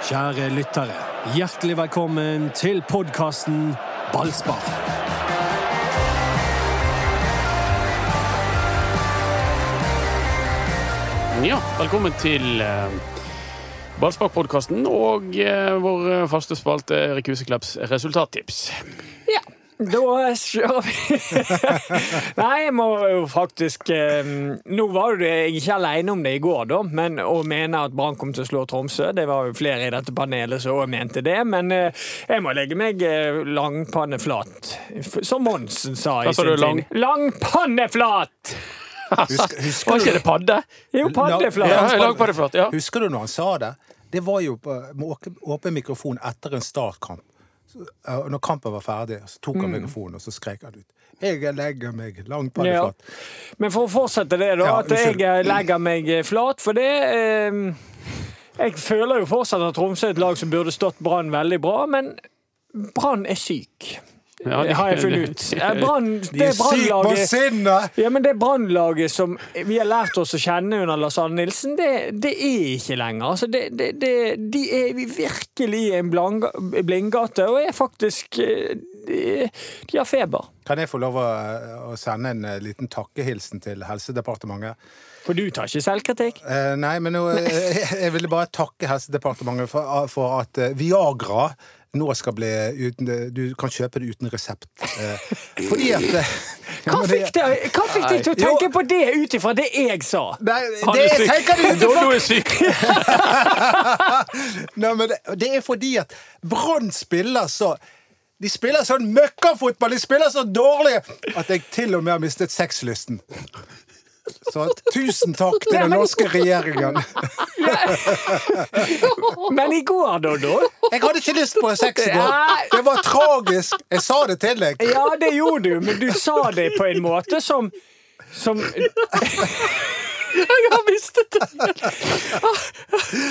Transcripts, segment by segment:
Kjære lyttere, hjertelig velkommen til podkasten Ballspar. Ja, velkommen til uh, Ballspark-podkasten og eh, vår faste spalte Erik Huseklepps resultattips. Da kjører vi. Nei, jeg må jo faktisk eh, Nå var jo jeg ikke alene om det i går, da, men å mene at Brann kom til å slå Tromsø. Det var jo flere i dette panelet som òg mente det, men eh, jeg må legge meg eh, langpanneflat. Som Monsen sa i sin lang- tid. Langpanneflat! Husker, husker, Var ikke det padde? Jo, paddeflat. Ja, langpaddeflat, ja. husker du når han sa det? Det var jo på, med åpen mikrofon etter en startkamp. Så, Når kampen var ferdig, så tok Mm. han mikrofonen og så skrek han ut. Jeg legger meg langt på det Ja. Men for å fortsette det, da. Ja, at jeg eh, legger meg eh, flat. For det eh, Jeg føler jo fortsatt at Tromsø er et lag som burde stått Brann veldig bra, men Brann er syk. Ja, det- har jeg funnet ut. Eh, Brann, De det er syke på Brannlaget sinnet! ja, men det brannlaget som vi har lært oss å kjenne under Lars Arne Nilsen, det, det er ikke lenger. Altså, det, det, det, de er virkelig i en blindgate, og er faktisk eh, de, de har feber. Kan jeg få lov å, å sende en eh, liten takkehilsen til Helsedepartementet? For du tar ikke selvkritikk? Eh, nei, men nå, jeg, jeg ville bare takke Helsedepartementet for, for at eh, Viagra nå skal bli uten Du kan kjøpe det uten resept. Eh, fordi at eh, ja, Hva fikk, deg, hva fikk deg til å Jo. tenke på det ut ifra det jeg sa? Nei, Han det er syk. Doddo er syk! Nei, men det, det er fordi at Brann spiller så De spiller sånn møkkafotball, de spiller så dårlig at jeg til og med har mistet sexlysten. Så tusen takk til den norske regjeringen. Men i går, Doddo Jeg hadde ikke lyst på sex i går. Det var tragisk. Jeg sa det til deg. Ja, det gjorde du, men du sa det på en måte som som Jeg har mistet det!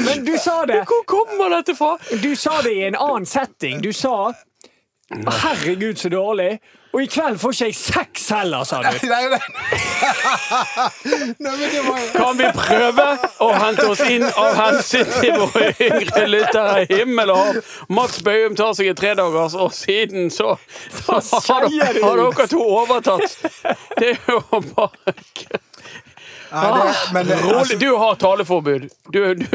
Men du sa det Hvor kommer dette fra? Du sa det i en annen setting. Du sa 'herregud, så dårlig', og i kveld får ikke jeg seks heller, sa du. Nei, nei. nei, men det var Kan vi prøve å hente oss inn av hensyn til våre yngre lyttere? Himmel og hav. Mats Bøhum tar seg en tredagers, og siden så, så har, dere, har dere to overtatt. Det er jo bare ja, det, men det, altså, du har taleforbud. Du, du,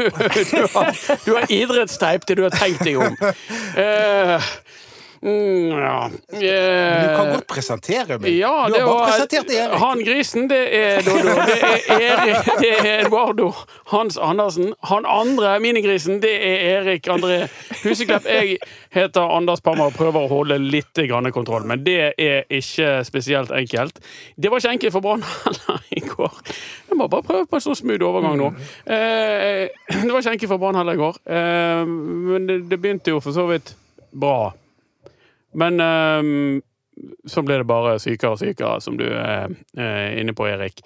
du, har, du har idrettsteip til du har tenkt deg om. Eh, mm, ja. du kan Eh, godt presentere meg. ja, du har bare presentert Erik. Han grisen, det er Dodo. Det er Erik, det er Eduardo Hans Andersen. Han andre minigrisen, det er Erik André Huseklepp. Jeg heter Anders Pammer og prøver å holde litt grann kontroll, men det er ikke spesielt enkelt. Det var ikke enkelt for Brann heller i går. Jeg må bare prøve på en sånn smooth overgang nå. Eh, det var ikke enkelt for Brann heller i går, eh, men det, det begynte jo for så vidt bra. Men ehm, så blir det bare sykere og sykere, som du er eh, inne på, Erik.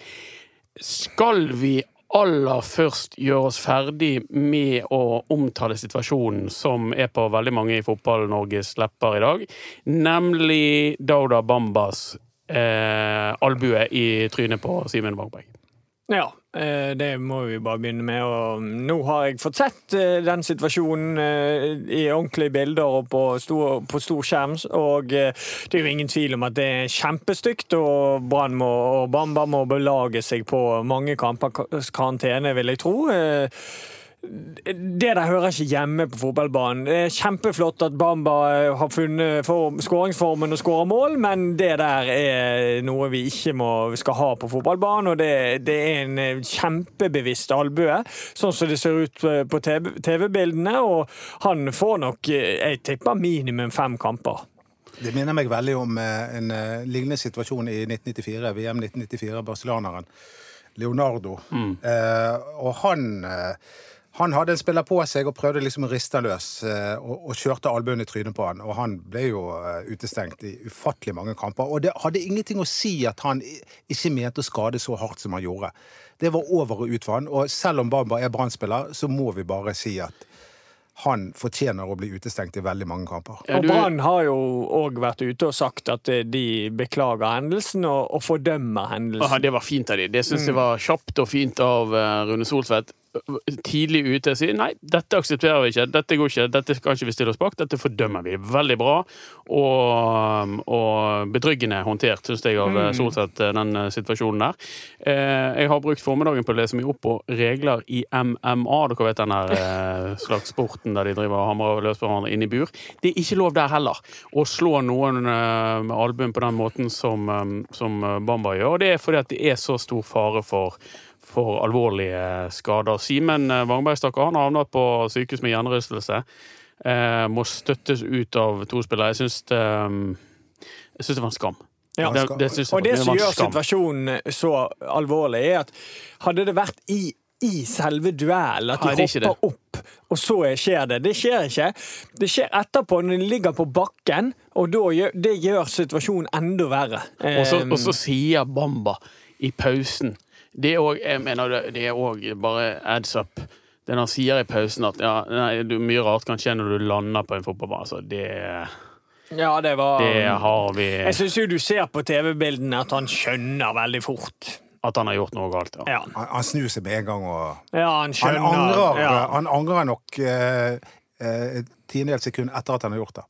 Skal vi aller først gjøre oss ferdig med å omtale situasjonen som er på veldig mange i Fotball-Norges lepper i dag, nemlig Dauda Bambas eh, albue i trynet på Simen Wangberg? Ja, eh, det må vi bare begynne med. Og nå har jeg fått sett eh, den situasjonen eh, i ordentlige bilder og på stor, på stor skjerm. Og det er jo ingen tvil om at det er kjempestygt, og Brann og Bamba må belage seg på mange kamper karantene, vil jeg tro. Det der hører ikke hjemme på fotballbanen. Det er kjempeflott at Bamba eh, har funnet form, skåringsformen og skårer mål, men det der er noe vi ikke må, skal ha på fotballbanen. Og det, det er en eh, kjempebevisst albue, sånn som det ser ut på TV TV-bildene. Og han får nok, eh, jeg tipper, minimum fem kamper. Det minner meg veldig om en lignende situasjon i 1994, VM 1994, brasilianeren Leonardo. Eh, og han, eh, han hadde en spiller på seg og prøvde liksom å riste løs, eh, og, og kjørte albuen i trynet på han. Og han ble jo eh, utestengt i ufattelig mange kamper. Og det hadde ingenting å si at han ikke mente å skade så hardt som han gjorde. Det var over og ut for han, og selv om Bamba er Brann-spiller, så må vi bare si at han fortjener å bli utestengt i veldig mange kamper. Ja, Og Brann har jo òg vært ute og sagt at eh, de beklager hendelsen og, og fordømmer hendelsen. Aha, det var fint av de. Det syns jeg var kjapt og fint av Rune Solsvedt. Tidlig ute og si nei, dette aksepterer vi ikke, dette går ikke, dette kan ikke vi stille oss bak, dette fordømmer vi. Veldig bra og, og betryggende håndtert, syns jeg, av mm. sett den situasjonen der. Jeg har brukt formiddagen på å lese mye opp på regler i MMA, dere vet den der slags sporten der de driver og hamrer løs på hverandre inn i bur. Det er ikke lov der heller å slå noen med albuen på den måten som, som Bamba gjør. og Det er fordi at det er så stor fare for for alvorlige skader. Simen Wangberg stakkar, han har havnet på sykehus med hjernerystelse. Eh, må støttes ut av to spillere. Jeg syns det, eh, jeg synes det var en skam. Ja. Det, det jeg, og det som gjør situasjonen så alvorlig, er at hadde det vært i, i selve duellen at de Nei, hopper opp, og så skjer det. Det skjer ikke. Det skjer etterpå, når de ligger på bakken, og gjør, det gjør situasjonen enda verre. Og så, og så sier Bamba i pausen det er òg Jeg mener det er òg bare adds up. Det han sier i pausen at ja, nei, mye rart kan skje når du lander på en fotballbane. Altså, det ja, det var Det har vi Jeg syns jo du ser på TV-bildene at han skjønner veldig fort. At han har gjort noe galt, ja. ja. Han, han, snur seg med en gang og ja, han, skjønner, han angrer, ja. han angrer nok eh, eh, tiendedels sekund etter at han har gjort det.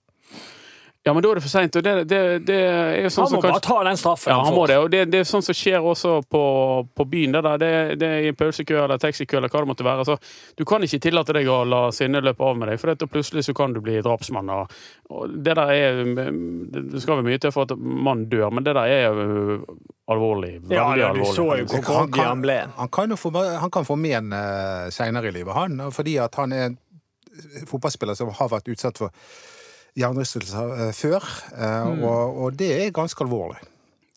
Ja, men da er det for seint. Det, det, det, er jo sånn han må bare ta den straffen. Ja, han må det. Og det, det, er sånn som skjer også på, på byen. Det, der. det, er i en pølsekø eller taxikø eller hva det måtte være. Så du kan ikke tillate deg å la sinnet løpe av med deg, for da plutselig så kan du bli drapsmann. Og, og det der er Det skal være mye til for at mann dør, men det der er jo alvorlig. Veldig ja, ja, alvorlig. Så jo hvor han, kan, han, ble. han, kan få, han kan få men uh, seinere i livet, han. Fordi at han er en fotballspiller som har vært utsatt for hjernerystelser eh, før, eh, mm. og, og, det er ganske alvorlig.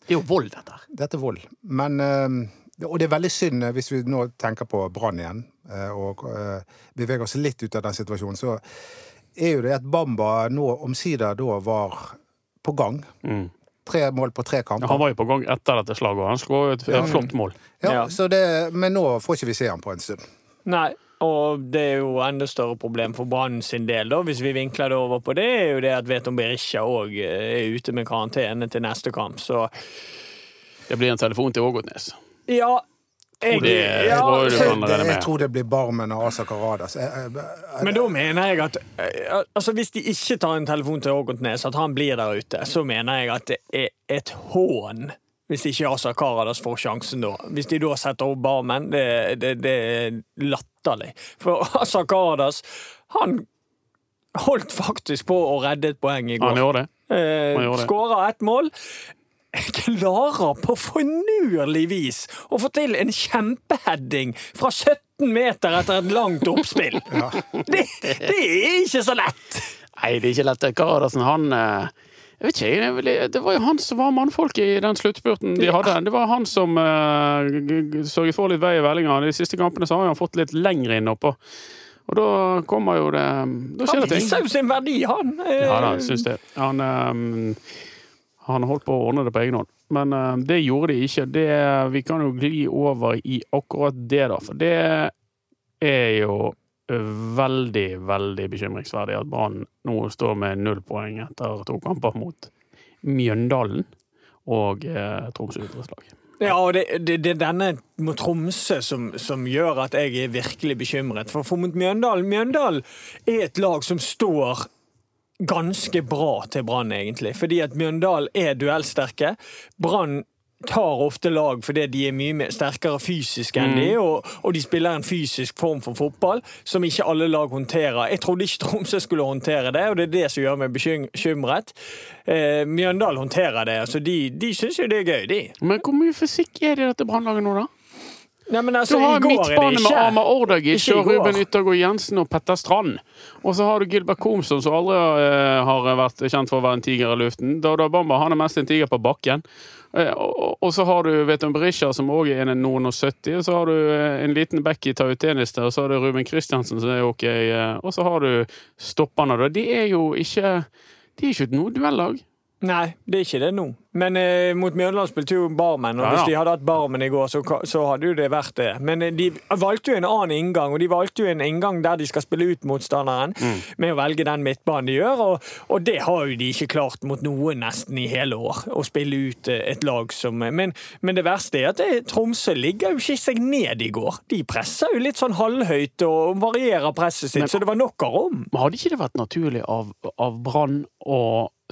Det er jo vold, dette. Dette er vold. Men, eh, og det er veldig synd, hvis vi nå tenker på Brann igjen, og beveger oss litt ut av den situasjonen, så er jo det at Bamba nå omsider da var på gang. Mm. Tre mål på tre kamper. han var jo på gang etter dette slaget, og han skåret et ja. flott mål. Ja, ja. Det, Men nå får ikke vi se han på en stund. Nei, og det er jo enda større problem for Brann sin del, da, hvis vi vinkler det over på det, er jo det at Veton Berisha òg eh, er ute med karantene til neste kamp, så Det blir en telefon til Ågotnes. Ja, jeg, det, ja, det, jeg, tror det blir Barmen og Asa Karadas. Men da mener jeg at eh, altså Hvis de ikke tar en telefon til Ågotnes, at han blir der ute, så mener jeg at det er et hån hvis ikke Asa Karadas får sjansen da. Hvis de da setter opp Barmen, det, det, det er latterlig. For Asa Karadas, han holdt faktisk på å redde et poeng i går. Han gjorde det. Eh, Skåra ett mål. Klarer på fornurlig vis å få til en kjempeheading fra 17 meter etter et langt oppspill. Ja. Det, det, er ikke så lett! Nei, det er ikke lett. Karadasen, han eh jeg vet ikke, Det var jo han som var mannfolket i den sluttspurten de hadde. Det var han som uh, sørget for litt vei i vellinga. De siste kampene så har han fått litt lengre inn oppå. Og da kommer jo det Da skjer det ting. Han viser jo sin verdi, han. Ja da, syns det. Han, um, han holdt på å ordne det på egen hånd. Men uh, det gjorde de ikke. Det, vi kan jo gli over i akkurat det, da. For det er jo veldig, veldig bekymringsverdig at Brann nå står med null poeng etter to kamper mot Mjøndalen og eh, Tromsø idrettslag. Ja, og det, det, det, er denne mot Tromsø som, som, gjør at jeg er virkelig bekymret. For, for mot Mjøndalen Mjøndalen er et lag som står ganske bra til Brann, egentlig. Fordi at Mjøndalen er duellsterke. Brann tar ofte lag fordi de er mye sterkere fysisk enn mm. de, og, og, de spiller en fysisk form for fotball som ikke alle lag håndterer. Jeg trodde ikke Tromsø skulle håndtere det, og det er det som gjør meg bekymret. Eh, Mjøndalen håndterer det. altså De, de syns jo det er gøy, de. Men hvor mye fysikk er det i dette brannlaget nå, da? Nei, altså, du har midtbane med Arma Ordagic og Ruben Yttergård Jensen og Petter Strand. Og så har du Gilbert Komsson, som aldri uh, har vært kjent for å være en tiger i luften. Dada Bamba han er mest en tiger på bakken. Uh, og, og, så har du Veton Berisha, som òg er en noen og 70. Og så har du uh, en liten back i Tautenis der, og så har du Ruben Kristiansen, som er ok. og så har du stopperne. De er jo ikke De er ikke et noe duellag. Nei, det er ikke det nå. Men eh, mot Mjøndalen spilte jo Barmen, og Ja, hvis de hadde hatt Barmen i går, så, så hadde jo det vært det. Men eh, de valgte jo en annen inngang, og de valgte jo en inngang der de skal spille ut motstanderen, Mm. med å velge den midtbanen de gjør, og, og det har jo de ikke klart mot noen nesten i hele år, å spille ut eh, et lag som Men, men det verste er at det, Tromsø ligger jo ikke seg ned i går. De presser jo litt sånn halvhøyt og varierer presset sitt, Men- så det var nok av rom. Men hadde ikke det vært naturlig av, av Brann å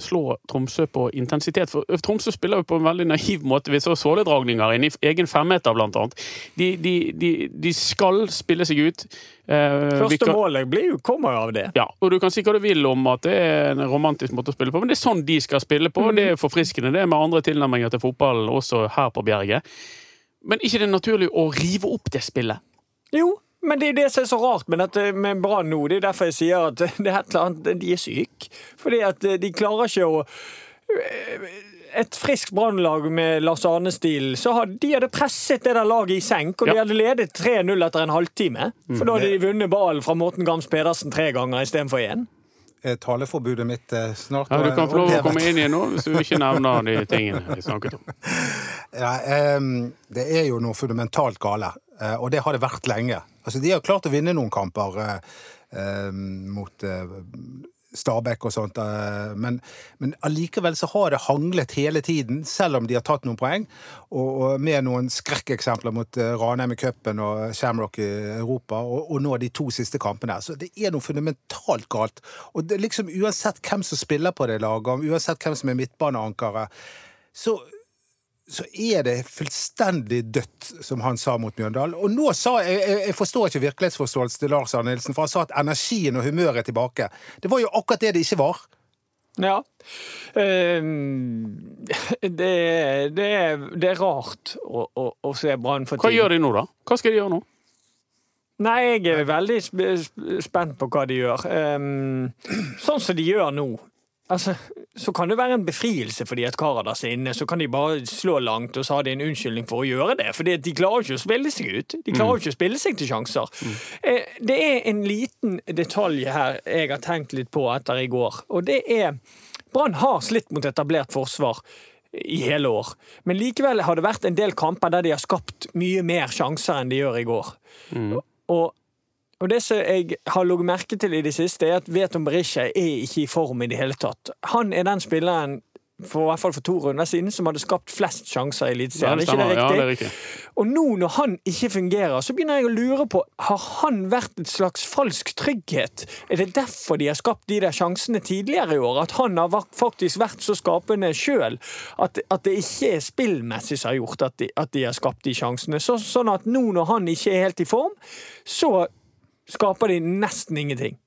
slå Tromsø på intensitet? For Tromsø spiller jo på en veldig naiv måte. Vi så såledragninger inn i egen femmeter, blant annet. De, de, de, de skal spille seg ut. Eh, Første kan- målet blir jo, kommer jo av det. Ja, og du kan si hva du vil om at det er en romantisk måte å spille på, men det er sånn de skal spille på. Det er forfriskende, det er med andre tilnærminger til fotballen også her på Bjerget. Men ikke det er naturlig å rive opp det spillet? Jo, men det er det som er så rart med, dette, med Brann nå. Det er derfor jeg sier at det er et eller annet De er syke. Fordi at de klarer ikke å et friskt brannlag med Lars Arne-stil, så hadde de hadde presset det der laget i senk, og Ja. de hadde ledet 3-0 etter en halvtime. For da hadde de vunnet ballen fra Morten Gams Pedersen tre ganger istedenfor én. Taleforbudet mitt eh, snart Ja, du kan få lov å komme inn igjen nå hvis du ikke nevner de tingene vi snakket om. Ja, um, det er jo noe fundamentalt gale, eh, og det har det vært lenge. Altså, de har klart å vinne noen kamper eh, ehm, mot eh, Stabæk og sånt, eh, men, men allikevel så har det hanglet hele tiden, selv om de har tatt noen poeng, og, og med noen skrekkeksempler mot eh, Ranheim i cupen og Shamrock i Europa, og, og nå de to siste kampene. Så det er noe fundamentalt galt. Og det liksom uansett hvem som spiller på det laget, uansett hvem som er midtbaneankere, så så er det fullstendig dødt, som han sa mot Mjøndalen. Og nå sa jeg, jeg, forstår ikke virkelighetsforståelsen til Lars Arne Nilsen, for han sa at energien og humøret er tilbake. Det var jo akkurat det det ikke var. Ja. Ehm, det, er- det, er, det er rart å, å, å se Brann for tiden. Hva gjør de nå, da? Hva skal de gjøre nå? Nei, jeg er veldig sp sp spent på hva de gjør. Ehm, sånn som de gjør nå. Altså, så kan det være en befrielse for de at Karadas er inne. Så kan de bare slå langt, og så har de en unnskyldning for å gjøre det. For de klarer ikke å spille seg ut. De klarer jo ikke å spille seg til sjanser. Eh, det er en liten detalj her jeg har tenkt litt på etter i går, og det er Brann har slitt mot etablert forsvar i hele år. Men likevel har det vært en del kamper der de har skapt mye mer sjanser enn de gjør i går. Og, og det som jeg har lagt merke til i det siste, er at Veton Berisha er ikke i form i det hele tatt. Han er den spilleren for, i hvert fall for to runder siden som hadde skapt flest sjanser i Ja, Eliteserien. det Er ikke stemmer. det Ja, riktig? det er riktig. Og nå når han ikke fungerer, så begynner jeg å lure på Har han vært et slags falsk trygghet? Er det derfor de har skapt de der sjansene tidligere i år? At han har faktisk vært så skapende sjøl? At, at det ikke er spillmessig som har gjort at de, at de har skapt de sjansene? Så, sånn at nå når han ikke er helt i form, så skaper de nesten ingenting.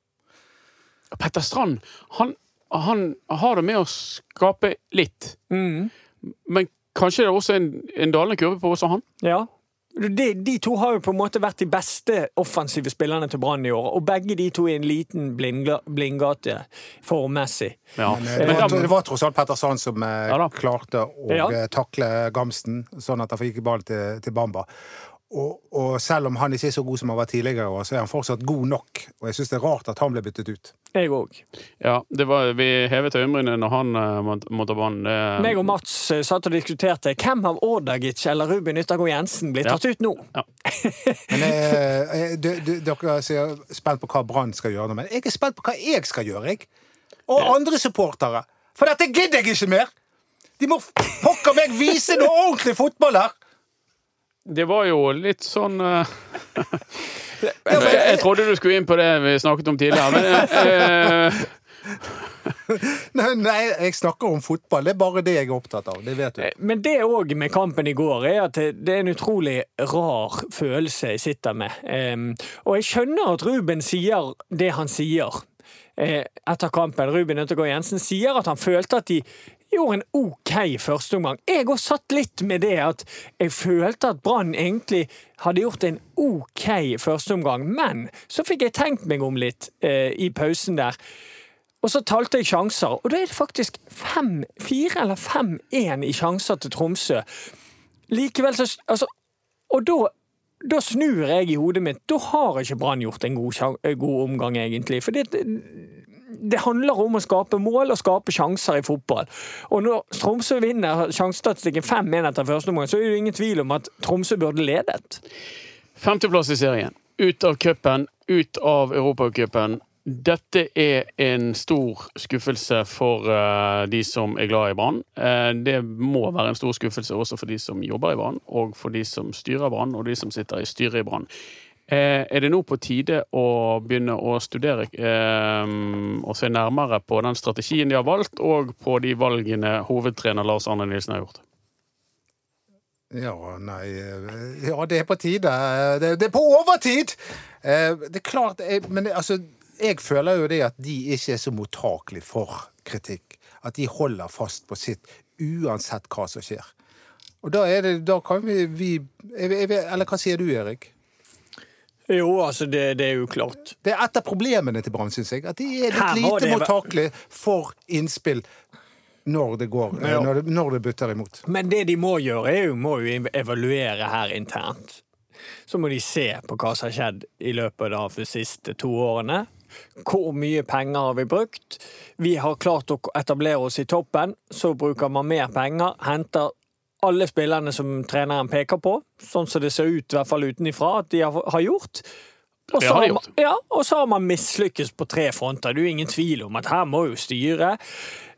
Petter Strand, han, han har det med å skape litt. Mm. Men kanskje det er også en, en dalende kurve på også han? Ja. De, de to har jo på en måte vært de beste offensive spillerne til Brann i år, og begge de to er en liten blindgate formmessig. Ja. Men, eh, det, var, det var tross alt Petter Sand som eh, Ja klarte å Ja. eh, takle Gamsten, sånn at han fikk ballen til, til Bamba. Og, og selv om han ikke er så god som han var tidligere, år, så er han fortsatt god nok. Og jeg syns det er rart at han ble byttet ut. Jeg òg. ja det var, vi hevet øyenbrynene når han uh, måtte, måtte banen. Det- Meg og Mats eh, satt og diskuterte hvem av Ordagic eller Ruben Yttergård Jensen blir Ja. tatt ut nå. Men eh, eh, Dere er spent på hva Brann skal gjøre nå, men jeg er spent på hva jeg skal gjøre. jeg. Og andre supportere. For dette gidder jeg ikke mer! De må pokker meg vise noe ordentlig fotball her! Det var jo litt sånn uh, jeg, jeg trodde du skulle inn på det vi snakket om tidligere, men uh, Nei, nei, jeg snakker om fotball. Det er bare det jeg er opptatt av. Det vet du. Men det òg med kampen i går, er at det er en utrolig rar følelse jeg sitter med. Um, og jeg skjønner at Ruben sier det han sier eh, etter kampen. Ruben Øttergård Jensen sier at han følte at de gjorde en OK førsteomgang. Jeg òg satt litt med det at jeg følte at Brann egentlig hadde gjort en OK førsteomgang, men så fikk jeg tenkt meg om litt eh, i pausen der. Og så talte jeg sjanser, og da er det faktisk fem, fire eller fem-én i sjanser til Tromsø. Likevel så altså, Og da, da snur jeg i hodet mitt. Da har ikke Brann gjort en god, eh, god omgang, egentlig. For det, det handler om å skape mål og skape sjanser i fotball. Og når Tromsø vinner sjansestatistikken 5-1 etter første omgang, så er det ingen tvil om at Tromsø burde ledet. Femteplass i serien. Ut av cupen, ut av Europacupen. Dette er en stor skuffelse for uh, de som er glad i Brann. Uh, det må være en stor skuffelse også for de som jobber i Brann, og for de som styrer Brann, og de som sitter i styret i Brann. Eh, er det nå på tide å begynne å studere eh, og se nærmere på den strategien de har valgt, og på de valgene hovedtrener Lars Arne Nilsen har gjort? Ja, nei eh, Ja, det er på tide. Det, det er på overtid! Det er klart Men altså, jeg føler jo det at de ikke er så mottakelige for kritikk. At de holder fast på sitt uansett hva som skjer. Og da er det Da kan vi, vi Eller hva sier du, Erik? Jo, altså, det, det er jo klart. Det er et av problemene til Brann, syns jeg. At de er litt må lite mottakelige for innspill når det går Ja. når, det, når det butter imot. Men det de må gjøre, er jo, må jo evaluere her internt. Så må de se på hva som har skjedd i løpet av de siste to årene. Hvor mye penger har vi brukt? Vi har klart å etablere oss i toppen. Så bruker man mer penger, henter alle spillerne som treneren peker på, sånn som det ser ut, i hvert fall utenifra, at de har, gjort. Og så har har, man, ja, og så har man mislykkes på tre fronter. Det er jo ingen tvil om at her må jo styret,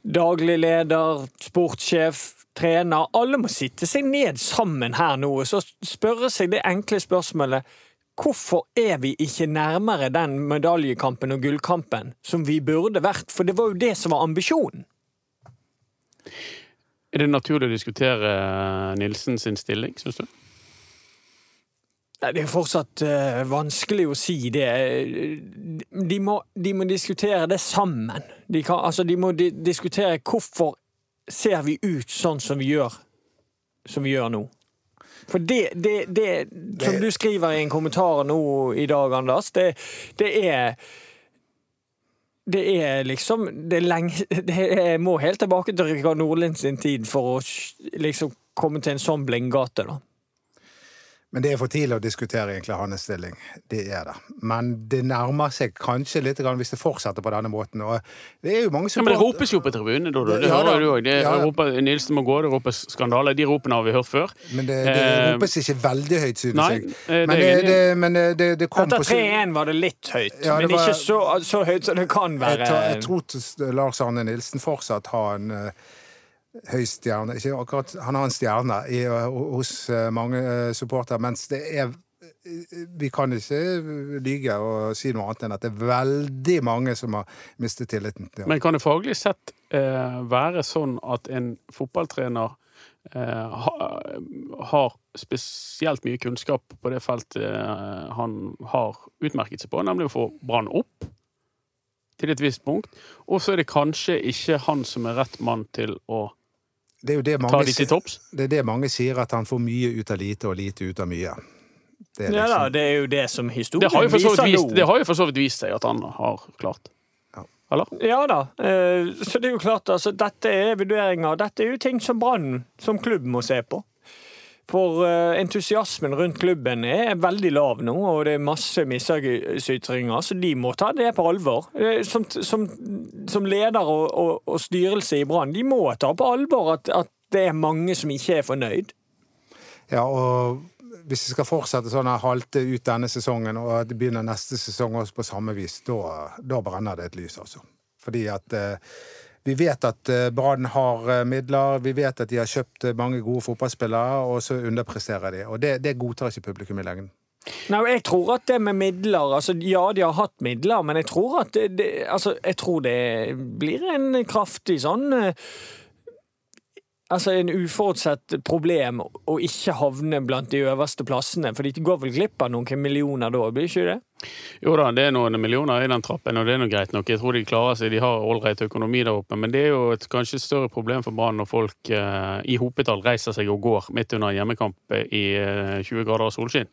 daglig leder, sportssjef, trener Alle må sitte seg ned sammen her nå og så spørre seg det enkle spørsmålet Hvorfor er vi ikke nærmere den medaljekampen og gullkampen som vi burde vært? For det var jo det som var ambisjonen. Er det naturlig å diskutere Nilsen sin stilling, syns du? Nei, Det er fortsatt uh, vanskelig å si det. De må, de må diskutere det sammen. De, kan, altså, de må di diskutere hvorfor ser vi ut sånn som vi gjør, som vi gjør nå. For det, det, det som du skriver i en kommentar nå i dag, Anders, det, det er det er liksom Det, er lenge, er, må helt tilbake til Rikard Nordlind sin tid for å liksom komme til en sånn blindgate, da. Men det er for tidlig å diskutere egentlig hans stilling. Det er det. Men det nærmer seg kanskje litt grann hvis det fortsetter på denne måten. Og det er jo mange Ja, men det ropes jo på tribunene, da. Det Ja, hører du òg. Ja, ja. Nilsen må gå, det ropes skandale. De ropene har vi hørt før. Men det, det Eh, ropes ikke veldig høyt, synes nei, jeg. eh, Men det, det, men det, det, det kom Etter på 3-1 var det litt høyt, Ja, det men var- ikke så, så høyt som det kan være. jeg tror Lars Arne Nilsen fortsatt har en uh, høy stjerne Ikke akkurat, Han har en stjerne i, uh, hos uh, mange uh, supportere, mens det er Vi kan ikke lyge og si noe annet enn at det er veldig mange som har mistet tilliten til. Men kan det faglig sett eh, være sånn at en fotballtrener eh, ha, har spesielt mye kunnskap på det feltet eh, han har utmerket seg på, nemlig å få Brann opp til et visst punkt, og så er det kanskje ikke han som er rett mann til å Det er jo det mange, det er det mange sier, at han får mye ut av lite og lite ut av mye. Det er Ja da, liksom, det er jo det som historien viser vist, nå. det har jo for så vidt vist seg at han har klart. Ja. Eller? Ja da. eh, Så det er jo klart, altså, dette er vurderinger. Dette er jo ting som Brann som klubb må se på. For eh, entusiasmen rundt klubben er veldig lav nå, og det er masse misytringer, så de må ta det på alvor. Eh, Som, som, som leder og, og, og styrelse i Brann, de må ta på alvor at, at det er mange som ikke er fornøyd. ja, og hvis vi skal fortsette sånn her halte ut denne sesongen, og at det begynner neste sesong også på samme vis, da, da brenner det et lys, altså. Fordi at eh, vi vet at eh, Brann har eh, midler, vi vet at de har kjøpt eh, mange gode fotballspillere, og så underpresterer de. Og det, det godtar ikke publikum i lengden. Nei, jeg tror at det med midler altså Ja, de har hatt midler, men jeg tror at det, det, altså, jeg tror det blir en kraftig sånn Altså en uforutsett problem å ikke havne blant de øverste plassene. For de går vel glipp av noen millioner da, blir ikke det? Jo da, det er noen millioner i den trappen, og det er noe greit nok. Jeg tror de klarer seg, de har ålreit økonomi der oppe. Men det er jo et kanskje større problem for Brann når folk eh, i hopetall reiser seg og går midt under hjemmekamp i eh, 20 grader solskinn.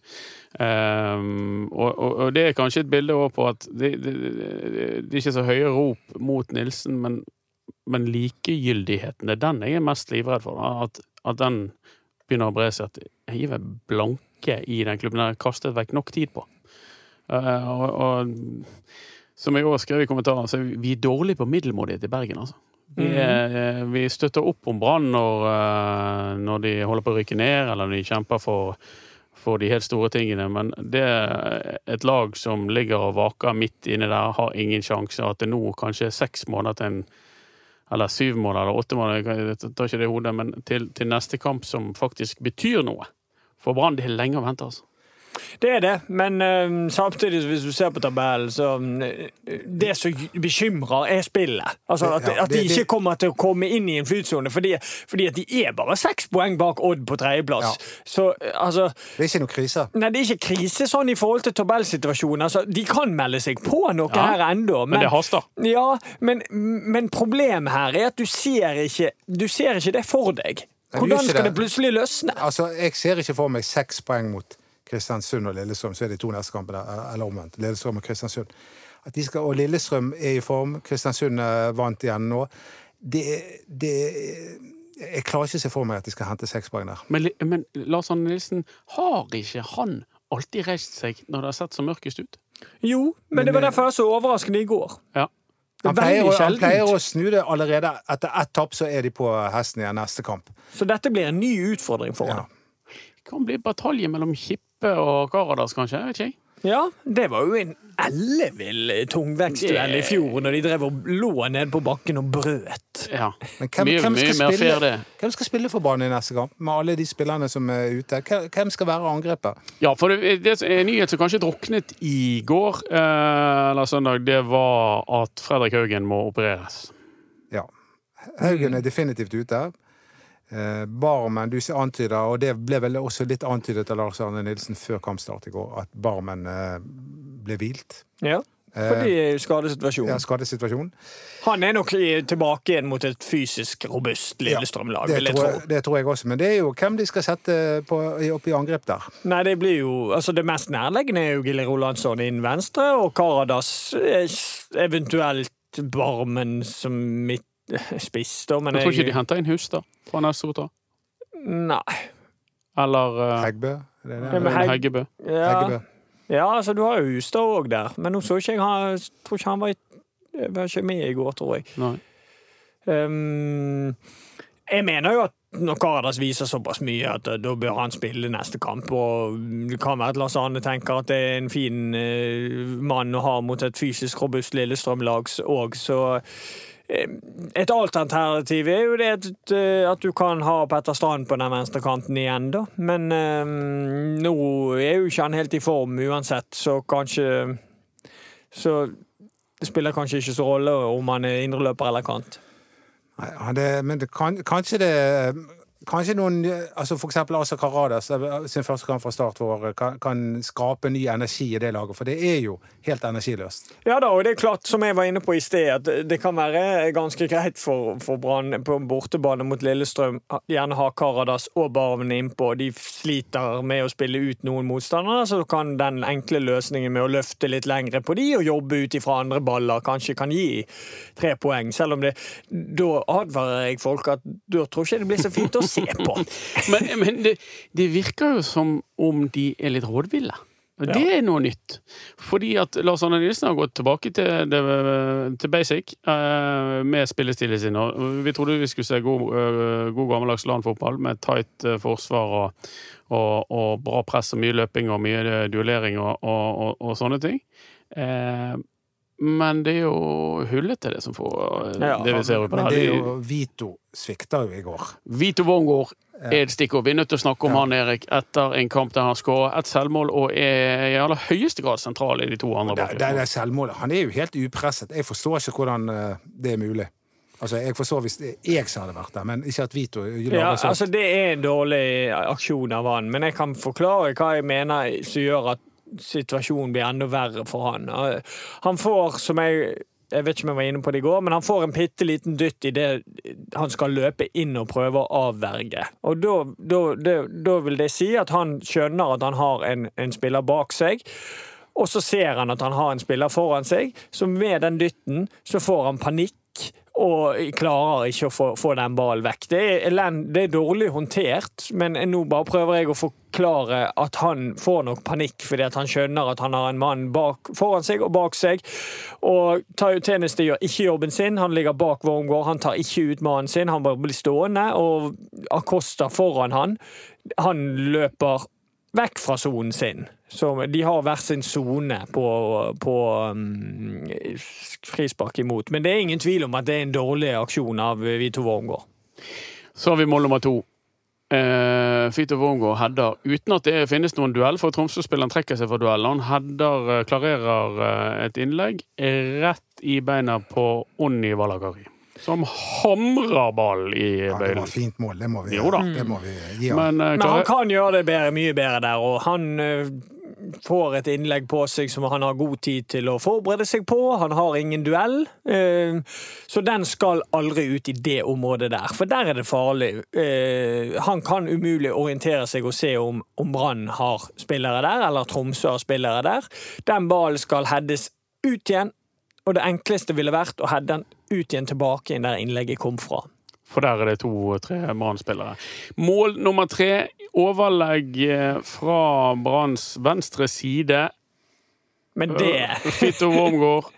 Um, og, og, og det er kanskje et bilde på at det, det, det, det er ikke så høye rop mot Nilsen, men, men likegyldigheten, det er den jeg er mest livredd for. At, at den begynner å bre seg. At jeg gir blanke i den klubben. Den har kastet vekk nok tid på. Uh, og, og som jeg også skrev i kommentaren, så er vi- dårlige på middelmådighet i Bergen, altså. Vi, er, eh, vi støtter opp om Brann når, eh, når de holder på å rykke ned, eller når de kjemper for, for de helt store tingene, men det er et lag som ligger og vaker midt inne der, har ingen sjanse, at det nå kanskje er seks måneder til en eller syv måneder eller åtte måneder, jeg tar ikke det i hodet, men til, til neste kamp som faktisk betyr noe. For Brann det er lenge å vente, altså. Det er det, men uh, samtidig, hvis du ser på tabellen, så uh, Det som bekymrer, er spillet. Altså At, Ja, at de det- ikke kommer til å komme inn i en flytsone, fordi, fordi at de er bare seks poeng bak Odd på tredjeplass. Ja. Så uh, altså Det er ikke noe krise. Nei, det er ikke krise sånn i forhold til tabellsituasjonen. Altså, de kan melde seg på noe Ja, her ennå, Men det haster. ja, men, men problemet her er at du ser ikke, du ser ikke det for deg. Hvordan skal det. det plutselig løsne? Altså, Jeg ser ikke for meg seks poeng mot Kristiansund og Lillestrøm, så er de to neste kampene, eller omvendt. Lillestrøm og Kristiansund. At de skal, og Lillestrøm er i form, Kristiansund eh, vant igjen nå. Det, det Jeg klarer ikke å se for meg at de skal hente seks poeng der. Men, men Lars Arne Nilsen, har ikke han alltid reist seg når det har sett så mørkest ut? Jo, men, det var derfor jeg var så overraskende i går. Ja. Han er pleier, han pleier å snu det allerede. Etter ett tap så er de på hesten igjen neste kamp. Så dette blir en ny utfordring for Ja. ham. Det kan bli batalje mellom Kippe og Karadas, kanskje? Jeg vet ikke. Ja, det var jo en ellevill tungvekstduell i fjor, når de drev og lå ned på bakken og brøt. Ja. Men hvem, mye hvem, skal mer spille, hvem skal spille for banen i neste kamp, med alle de spillerne som er ute? Hvem- Hvem skal være angrepet? Ja, for det, det er en nyhet som kanskje druknet i går, eh, eller søndag, det var at Fredrik Haugen må opereres. Ja. Haugen er definitivt ute. Eh, Barmen, du antyder, og det ble vel også litt antydet av Lars Arne Nilsen før kampstart i går, at Barmen eh, ble hvilt. Ja, fordi skadesituasjonen. Ja, skadesituasjonen. Han er nok tilbake igjen mot et fysisk robust Lillestrøm-lag, det, vil jeg tror tro. det tror jeg også, men det er jo hvem de skal sette på, opp i angrep der. Nei, det blir jo Altså, det mest nærliggende er jo Gille Rolandsson inn venstre, og Karadas eh, eventuelt Barmen som midt spiss, da, men Jeg tror ikke de henter inn da, fra Nesota? Nei. Eller uh, Heggbø? Er det det? Ja, men Heggebø. Ja, Heggebø. ja altså, du har jo Hustad òg der, men nå så ikke jeg han Tror ikke han var, i, var ikke med i går, tror jeg. Nei. Um, jeg mener jo at når Karadas viser såpass mye at eh, da bør han spille neste kamp. Og det kan være at Lars Arne tenker at det er en fin uh, mann å ha mot et fysisk robust Lillestrøm-lag òg, så eh, et alternativ er jo det eh, at du kan ha Petter Strand på den venstre kanten igjen, da. Men um, nå er jo ikke han helt i form uansett, så kanskje Så det spiller kanskje ikke så rolle om han er indreløper eller kant. Nei, det, men det kan, kanskje det Kanskje noen altså eksempel Asa Karadas sin første kamp fra start for, kan, kan skape ny energi i det laget, for det er jo helt energiløst. Ja da, og det er klart, som jeg var inne på i sted, at det kan være ganske greit for, for Brann på bortebane mot Lillestrøm. Gjerne ha Karadas og Barmen innpå. De sliter med å spille ut noen motstandere, så kan den enkle løsningen med å løfte litt lengre på de og jobbe ut ifra andre baller kanskje kan gi tre poeng. Selv om det Da advarer jeg folk at da tror ikke det blir så fint å se på. Men, men det, det virker jo som om de er litt rådville. Og Det er noe nytt. Fordi at Lars Arne Nilsen har gått tilbake til, til basic eh, med spillestilen sin. Og vi trodde vi skulle se god, eh, god gammeldags landfotball med tight eh, forsvar og, og, og bra press og mye løping og mye duellering og, og, og, og sånne ting. Eh, men det er jo hullete, det som får eh, Ja, det vi ser på Men det er jo Vito svikta jo i går. Vito Wongård er et stikkord. Vi er nødt til å snakke om Ja. han, Erik, etter en kamp der han skårer ett selvmål og er i aller høyeste grad sentral i de to andre Det, bak. det, det selvmålet. Han er jo helt upresset. Jeg forstår ikke hvordan eh, det er mulig. Altså, Jeg forstår hvis jeg som hadde vært der, men ikke at Vito Ja, sånt. altså Det er en dårlig aksjon av han, men jeg kan forklare hva jeg mener som gjør at situasjonen blir enda verre for han. Han får, som jeg jeg vet ikke om jeg var inne på det i går, men han får en bitte liten dytt idet han skal løpe inn og prøve å avverge. Og da, det- da vil det si at han skjønner at han har en, en spiller bak seg. Og så ser han at han har en spiller foran seg, så med den dytten så får han panikk og klarer ikke å få, få den ballen vekk. Det er, det er dårlig håndtert, men nå bare prøver jeg å forklare at han får nok panikk fordi han skjønner at han har en mann bak, foran seg og bak seg. Og Tjeneste gjør ikke jobben sin. Han ligger bak Wormgård. Han tar ikke ut mannen sin. Han bare blir stående, og Acosta foran han. Han løper vekk fra sonen sin. Så de har hver sin sone på, på um, frispark imot. Men det er ingen tvil om at det er en dårlig aksjon av Vito Wormgård. Så har vi mål nummer to. Eh, Fito Wormgård header uten at det finnes noen duell, for Tromsø-spilleren trekker seg fra duellen. Han header, eh, klarerer eh, et innlegg rett i beina på Onni Valakari. Som hamrer ball i Ja, det var var fint mål, det må vi, Jo da. det må vi gi ham. Men, uh, Men han kan gjøre det bedre, mye bedre der, og han uh, får et innlegg på seg som han har god tid til å forberede seg på. Han har ingen duell, uh, så den skal aldri ut i det området der, for der er det farlig. Eh, Han kan umulig orientere seg og se om, om Brann har spillere der, eller Tromsø har spillere der. Den ballen skal heades ut igjen, og det enkleste ville vært å heade den ut igjen tilbake inn der innlegget kom fra. For der er det to-tre Brann-spillere. Mål nummer tre. Overlegg eh, fra Branns venstre side. Men det Fitto Wormgård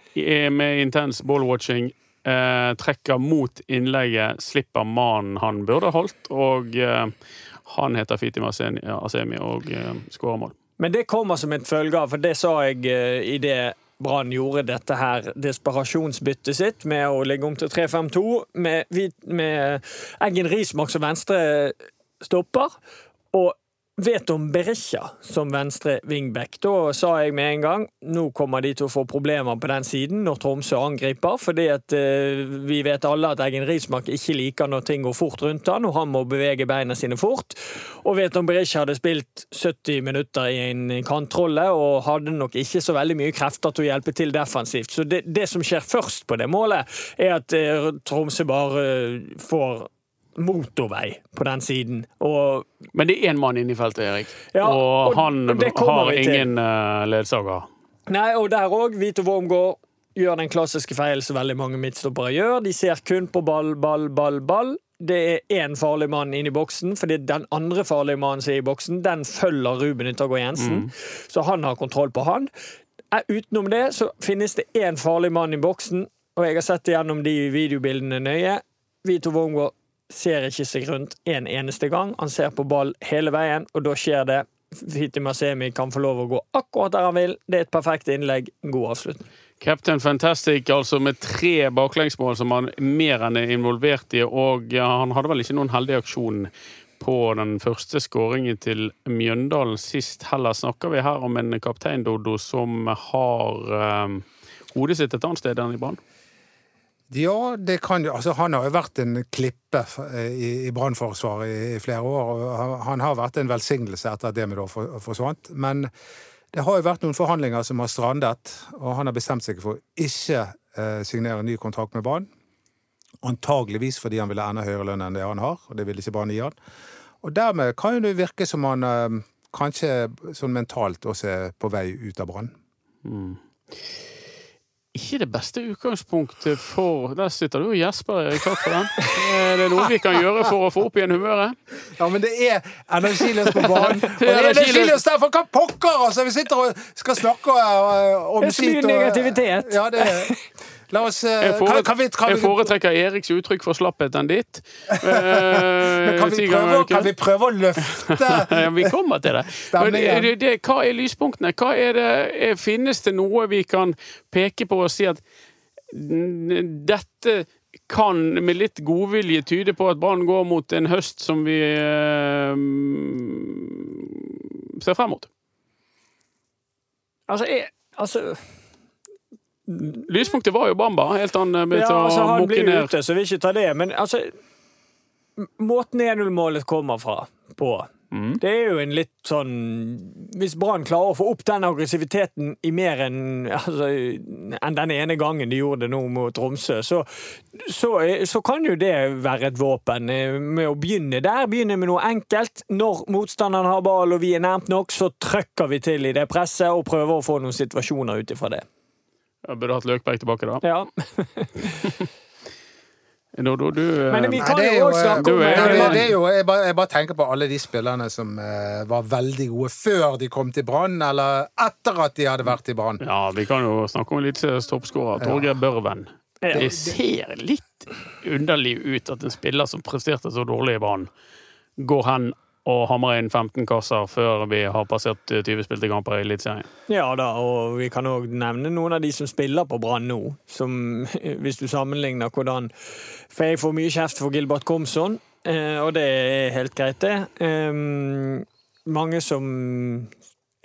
med intens ballwatching. Eh, trekker mot innlegget, slipper mannen han burde holdt, og eh, han heter Fitim Asemi og eh, skårer mål. Men det kommer som et følge av, for det sa jeg eh, i det Brann gjorde dette her desperasjonsbyttet sitt med å legge om til 3-5-2 med, med Eggen Rismark som venstre stopper. Og Veton Berisha som venstre wingback. Da sa jeg med en gang nå kommer de til å få problemer på den siden når Tromsø angriper. fordi at eh, vi vet alle at Eggen Rismark ikke liker når ting går fort rundt han, og han må bevege beina sine fort. Og vet om Berisha hadde spilt 70 minutter i en kantrolle og hadde nok ikke så veldig mye krefter til å hjelpe til defensivt. Så det, det som skjer først på det målet, er at eh, Tromsø bare eh, får motorvei på den siden. Og Men det er én mann inne i feltet, Erik, Ja, og, og han det har ingen uh, ledsager. Nei, og der òg. Vito Wormgård gjør den klassiske feilen som veldig mange midtstoppere gjør. De ser kun på ball, ball, ball, ball. Det er én farlig mann inne i boksen, fordi den andre farlige mannen som er i boksen, den følger Ruben Yttergård Jensen. Så han har kontroll på han. Eh, Utenom det så finnes det én farlig mann i boksen, og jeg har sett gjennom de videobildene nøye. Vito Wormgård ser ikke seg rundt en eneste gang. Han ser på ball hele veien, og da skjer det. Fiti Masemi kan få lov å gå akkurat der han vil. Det er et perfekt innlegg. God avslutning. Captain Fantastic, altså med tre baklengsmål som han mer enn er involvert i, og han hadde vel ikke noen heldig aksjon på den første skåringen til Mjøndalen sist heller. Snakker vi her om en kaptein, Dodo, som har eh, hodet sitt et annet sted enn i Brann? Ja, det kan jo Altså, han har jo vært en klippe i, i brannforsvaret i, i flere år, og han- har vært en velsignelse etter at Demidov for, forsvant. Men det har jo vært noen forhandlinger som har strandet, og han har bestemt seg for å ikke eh, signere ny kontrakt med Brann. Antageligvis fordi han ville enda høyere lønn enn det han har, og det vil ikke Brann gi han. Og dermed kan jo det virke som han eh, kanskje sånn mentalt også er på vei ut av Brann. Ikke det beste utgangspunktet for Der sitter du og gjesper, Erik. Takk for den. Er det noe vi kan gjøre for å få opp igjen humøret? Ja, men det er energiløst på banen. Og det er er energiløst. derfor! Hva pokker, altså! Vi sitter og skal snakke uh, og Det er så mye skit og- negativitet. Ja, det er La oss Jeg, Jeg, kan, fore, kan vi, kan jeg foretrekker Eriks uttrykk for slapphet enn ditt. Eh, men kan, vi prøve, kan vi prøve å løfte Ja, vi kommer til det. Men Stemningen. det, det. Hva er lyspunktene? Hva er det, er, finnes det noe vi kan peke på og si at dette kan med litt godvilje tyde på at Brann går mot en høst som vi eh, ser frem mot? Altså, jeg, altså Lyspunktet var jo Bamba, helt til han begynte Ja, altså, å han mukke blir ned. ute, så vi ikke tar det. Men altså Måten 1-0-målet kommer fra på, Mm. det er jo en litt sånn Hvis Brann klarer å få opp den aggressiviteten i mer enn altså, en den ene gangen de gjorde det nå mot Tromsø, så, så, så kan jo det være et våpen. Med å begynne der, begynne med noe enkelt. Når motstanderen har ball og vi er nærmt nok, så trykker vi til i det presset og prøver å få noen situasjoner ut ifra det. Jeg burde hatt Løkberg tilbake, da. Ja. no, du eh, Men vi kan det jo også snakke du om er- det, det, eh, det er jo jeg, bare, jeg bare tenker på alle de spillerne som uh, var veldig gode før de kom til Brann, eller etter at de hadde vært i Brann. Ja, vi kan jo snakke om Eliteseriens toppskårer, Torgeir Børven. Ja. Det ser litt underlig ut at en spiller som presterte så dårlig i Brann, går hen og hamre inn 15 kasser før vi har passert eh, 20 spilte kamper i Eliteserien. Ja da, og vi kan òg nevne noen av de som spiller på Brann nå. Som, hvis du sammenligner hvordan For jeg får mye kjeft for Gilbert Komson, eh, og det er helt greit, det. Ehm, mange som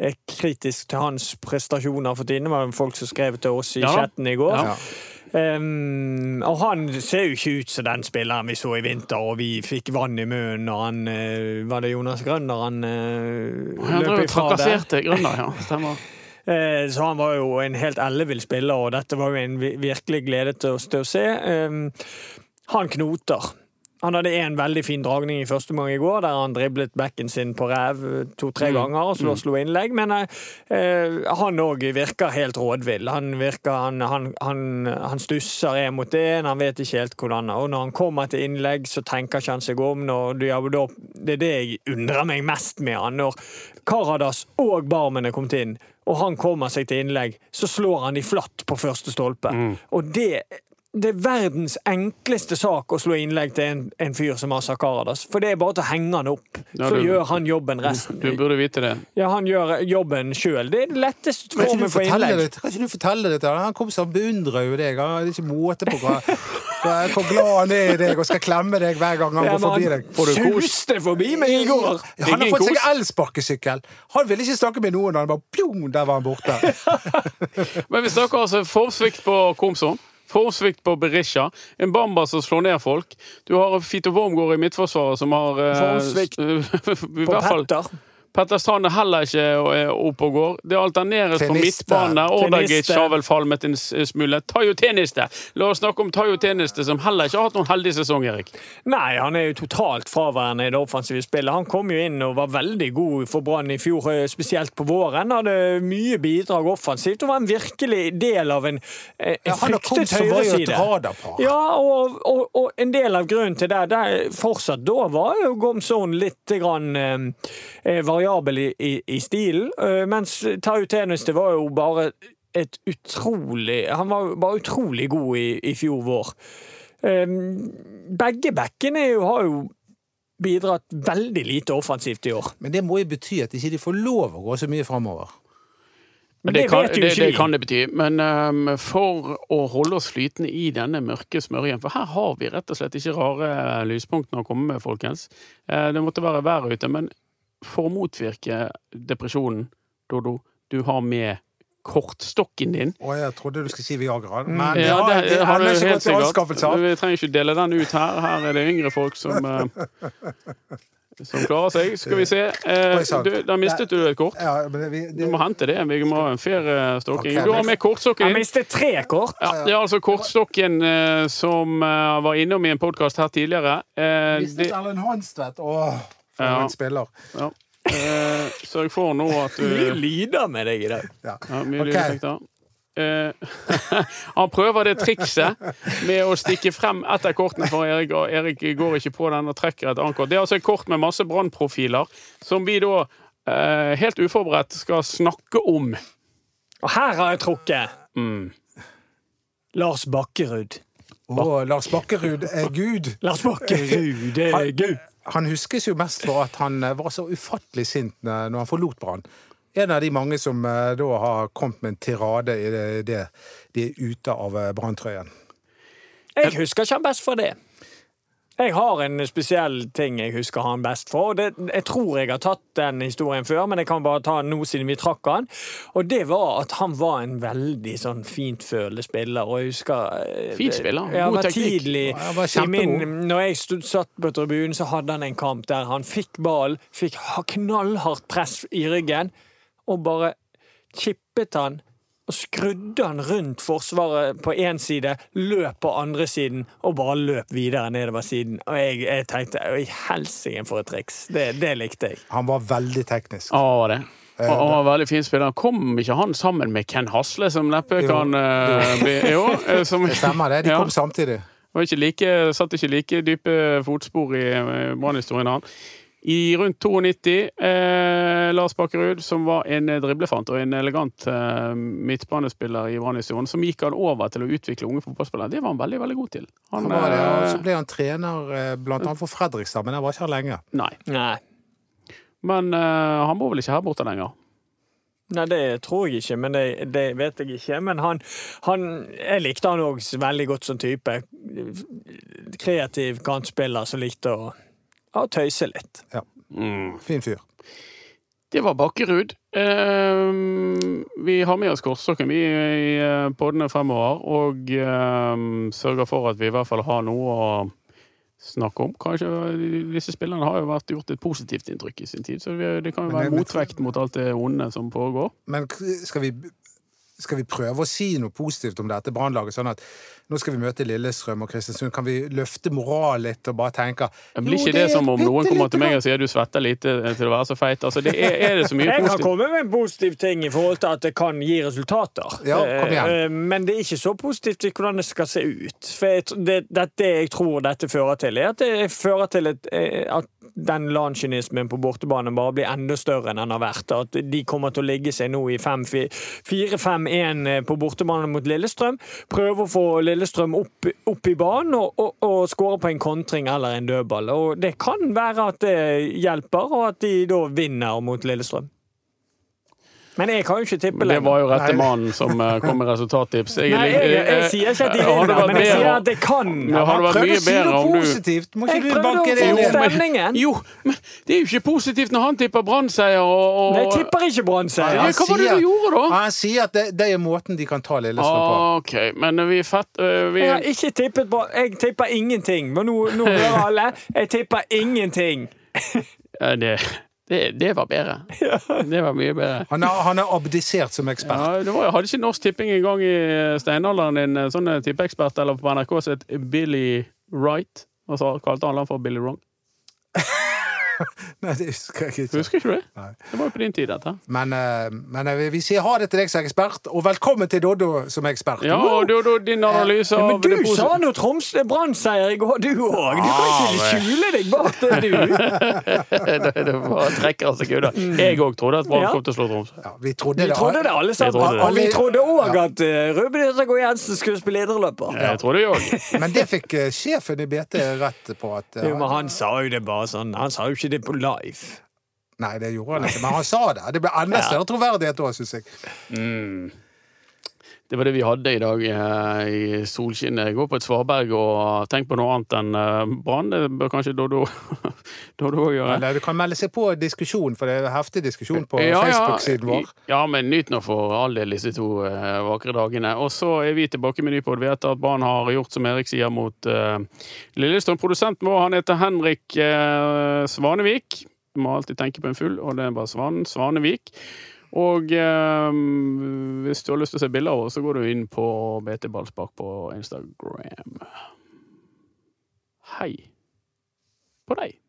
er kritisk til hans prestasjoner for tiden, var det folk som skrev til oss i Ja chatten i går. Ja. Ehm, og han ser jo ikke ut som den spilleren vi så i vinter, og vi fikk vann i munnen når han uh, Var det Jonas Grønner han uh, Han løp ifra der? trakasserte Grønner, ja. Stemmer. Eh, Så han var jo en helt ellevill spiller, og dette var jo en vi- virkelig glede til oss til å se. Um, Han knoter. Han hadde en veldig fin dragning i første omgang i går, der han driblet backen sin på ræv to-tre Mm. ganger og så slo innlegg. Men eh, eh, han òg virker helt rådvill. Han virker, han, han, han, han stusser en mot én, han vet ikke helt hvordan. Og når han kommer til innlegg, så tenker ikke han seg om. Når, da- det er det jeg undrer meg mest med han. Når Karadas og Barmen er kommet inn, og han kommer seg til innlegg, så slår han de flatt på første stolpe. Og det, det er verdens enkleste sak å slå innlegg til en, en fyr som Asa Karadas. For det er bare til å henge han opp. Ja, så du- gjør han jobben resten. Du burde vite det. Ja, han gjør jobben sjøl. Det er den letteste formen for innlegg. det, kan ikke du fortelle det til han? Han kompiser beundrer jo deg. Han har ikke måte på hva, hvor glad han er i deg og skal klemme deg hver gang han Ja, går forbi deg. han suste forbi meg i går! Ja, han har fått seg elsparkesykkel. Han ville ikke snakke med noen. Han bare pjong, der var han borte. Men vi snakker altså formsvikt på Komson. Formsvikt på Berisha. En Bamba som slår ned folk. Du har Fito Wormgård i Midtforsvaret som har eh, Formsvikt På Petter. Petter Strand er heller ikke eh, oppe og går. Det alterneres på midtbane. Ordagic har vel falmet en smule. Tayo Teniste. La oss snakke om Tayo Teniste, som heller ikke har hatt noen heldig sesong, Erik. Nei, han er jo totalt fraværende i det offensive spillet. Han kom jo inn og var veldig god for Brann i fjor, eh, spesielt på våren. Hadde mye bidrag offensivt og var en virkelig del av en, fryktet en Ja, han har kommet fryktet høyreside. Ja, og, og, og en del av grunnen til det der, fortsatt da var jo Gomsson litt grann, eh, variabel i, i, i stilen, eh, mens Tau Teniste var jo bare et utrolig Han var bare utrolig god i, i fjor vår. Eh, begge backene har jo bidratt veldig lite offensivt i år. Men det må jo bety at ikke de får lov å gå så mye framover. Men det, det, kan, det, det kan det bety. Men um, for å holde oss flytende i denne mørke smørjen For her har vi rett og slett ikke rare lyspunktene å komme med, folkens. Eh, det måtte være vær ute. Men for å motvirke depresjonen, Dodo, du har med kortstokken din. Å, jeg trodde du skulle si Viagra. Men Mm. det Ja, har det, jeg det har du ikke helt sikkert. Vi trenger ikke dele den ut her. Her er det yngre folk som eh, som klarer seg. Skal vi se. Eh, du, da mistet du et kort. Ja, men det, vi- Du må hente det. Vi må ha en fair stokking. Ok, Du har med kortstokken din. Jeg mistet tre kort. Ja, det er altså kortstokken eh, som eh, var innom i en podkast her tidligere. Eh, Mistet det, Erlend Hanstvedt. Åh, for Ja. en spiller. ja. eh, sørg for nå at du Mye lyder med deg i dag. Ja. ja, Mye okay. lydeffekter. Eh, han prøver det trikset med å stikke frem etter kortene for Erik, og Erik går ikke på den og trekker et annet kort. Det er altså et kort med masse brannprofiler som vi da eh, helt uforberedt skal snakke om. Og her har jeg trukket Mm. Lars Bakkerud. Og Lars Bakkerud er Gud. Lars Bakkerud, er gud. Han huskes jo mest for at han eh, var så ufattelig sint når han forlot Brann. En av de mange som eh, da har kommet med en tirade i det, det de er ute av eh, branntrøyen. Jeg husker ikke han best for det. Jeg har en spesiell ting jeg husker han best for. og Det, jeg tror jeg har tatt den historien før, men jeg kan bare ta den nå siden vi trakk han. Og det var at han var en veldig sånn fintfølende spiller. Og jeg husker Fint Fin spiller, Ja, god var teknikk. Tidlig, Ja, var min, når jeg stod, satt på tribunen, så hadde han en kamp der han fikk ball, fikk ha- knallhardt press i ryggen, og bare chippet han og skrudde han rundt forsvaret på én side, løp på andre siden og bare løp videre nedover siden. Og jeg, jeg tenkte Oi, helsike for et triks. Det, det likte jeg. Han var veldig teknisk. Ja, var det. Og han var veldig fin spiller. Kom ikke han sammen med Ken Hasle, som neppe kan uh, bli Jo, eh, som Det stemmer det. De Ja. kom samtidig. var ikke like, satt ikke like dype fotspor i eh, Brann-historien han. I rundt 92, eh, Lars Bakkerud, som var en driblefant og en elegant eh, midtbanespiller i Brann-historien, som gikk han over til å utvikle unge fotballspillere. Det var han veldig, veldig god til. Han var det, og så eh, ble han trener eh, blant annet for Fredrikstad, men der var ikke han lenge. Nei. Nei. Men eh, han bor vel ikke her borte lenger. Nei, det tror jeg ikke, men det, det vet jeg ikke. Men han, han Jeg likte han òg veldig godt som type. Kreativ kantspiller som likte å, å tøyse litt. Ja Fin fyr. Det var Bakkerud. Eh, vi har med oss kortstokken vi i podene poddene fremover, og eh, sørger for at vi i hvert fall har noe å snakke om. Kanskje Disse spillerne har jo vært gjort et positivt inntrykk i sin tid, så vi, det kan jo Men være motvekt mot alt det onde som foregår. Men skal vi, skal vi prøve å si noe positivt om dette brannlaget, sånn at nå skal vi møte Lillestrøm og Kristiansund, kan vi løfte moralen litt og bare tenke Det blir jo, ikke det, er som om noen kommer til meg og sier du svetter lite til å være så feit. Altså, det er, er det så mye Jeg kan komme med en positiv ting i forhold til at det kan gi resultater. Ja, kom igjen. Eh, Men det er ikke så positivt i hvordan det skal se ut. For jeg, det, det, det jeg tror dette fører til, er at det fører til et, eh, at den landskynismen på bortebane bare blir enda større enn den har vært. At de kommer til å ligge seg nå i 4-5-1 eh, på bortebane mot Lillestrøm. Prøve å få Lillestrøm opp, opp i banen og, og, og skåre på en kontring eller en dødball. Og det kan være at det hjelper, og at de da vinner mot Lillestrøm. Men jeg kan jo ikke tippe Det var jo rette mannen som eh, kom med resultattips. Jeg, Nei, jeg, jeg, sier ikke at de vinner, men jeg sier at det kan. Ja, hadde vært mye å si bedre om du positivt! Må Jeg ikke du prøvde banke å det få inn? stemningen. Jo, men det er jo ikke positivt når han tipper Brann-seier og, og Nei, jeg tipper ikke Brann-seier. Hva var det du gjorde da? Han sier at det, det er måten de kan ta Lillestrøm på. OK, men vi er fett vi, Jeg har ikke tippet Brann. Jeg tipper ingenting. Men nå, nå hører alle. Jeg tipper ingenting. Det, det, det var bedre. Det var mye bedre. Han har, han har abdisert som ekspert. Ja, det var, jeg hadde ikke Norsk Tipping en gang i steinalderen en sånn tippeekspert eller på NRK som het Billy Wright. Og så kalte han han for Billy Wrong. Nei, det husker jeg ikke. Husker ikke du det? Nei. Det var jo på din tid, dette. Men, eh, men eh, vi, vi sier ha det til deg som ekspert, og velkommen til Doddo som ekspert. Ja, og da, din analyse Ja, av men du det sa nå Troms Brann-seier i går, du òg. Du kan ikke skjule deg bak det, du. det, det var trekker seg unna. Jeg òg trodde at Brann Ja. kom til å slå Troms. Ja, vi trodde Vi det. trodde det alle sammen. Og vi trodde òg at uh, Ruben Yttergård Jensen skulle spille idrettsløper. Jeg trodde jeg òg. Men det fikk eh, sjefen i BT rett på at eh, Jo, men han sa jo det bare sånn. Han sa jo ikke det på live. Nei, det gjorde han ikke, men han sa det. Det ble enda større troverdighet da, syns jeg. Det var det vi hadde i dag eh, i solskinnet. Gå på et svaberg og tenk på noe annet enn eh, Brann. Det bør kanskje Doddo òg gjøre. Eller du kan melde seg på diskusjon, for det er heftig diskusjon på Ja. Facebook-siden vår. Ja, men nyt nå for all del disse to eh, vakre dagene. Og så er vi tilbake med ny pod. Vi vet at Brann har gjort som Erik sier mot uh, Lillestrøm. Produsenten vår han heter Henrik uh, Svanevik. Du må alltid tenke på en fugl, og det er bare Svan Svanevik. Og eh, hvis du har lyst til å se bilder av oss, så går du inn på BT Ballspark på Instagram. Hei på deg.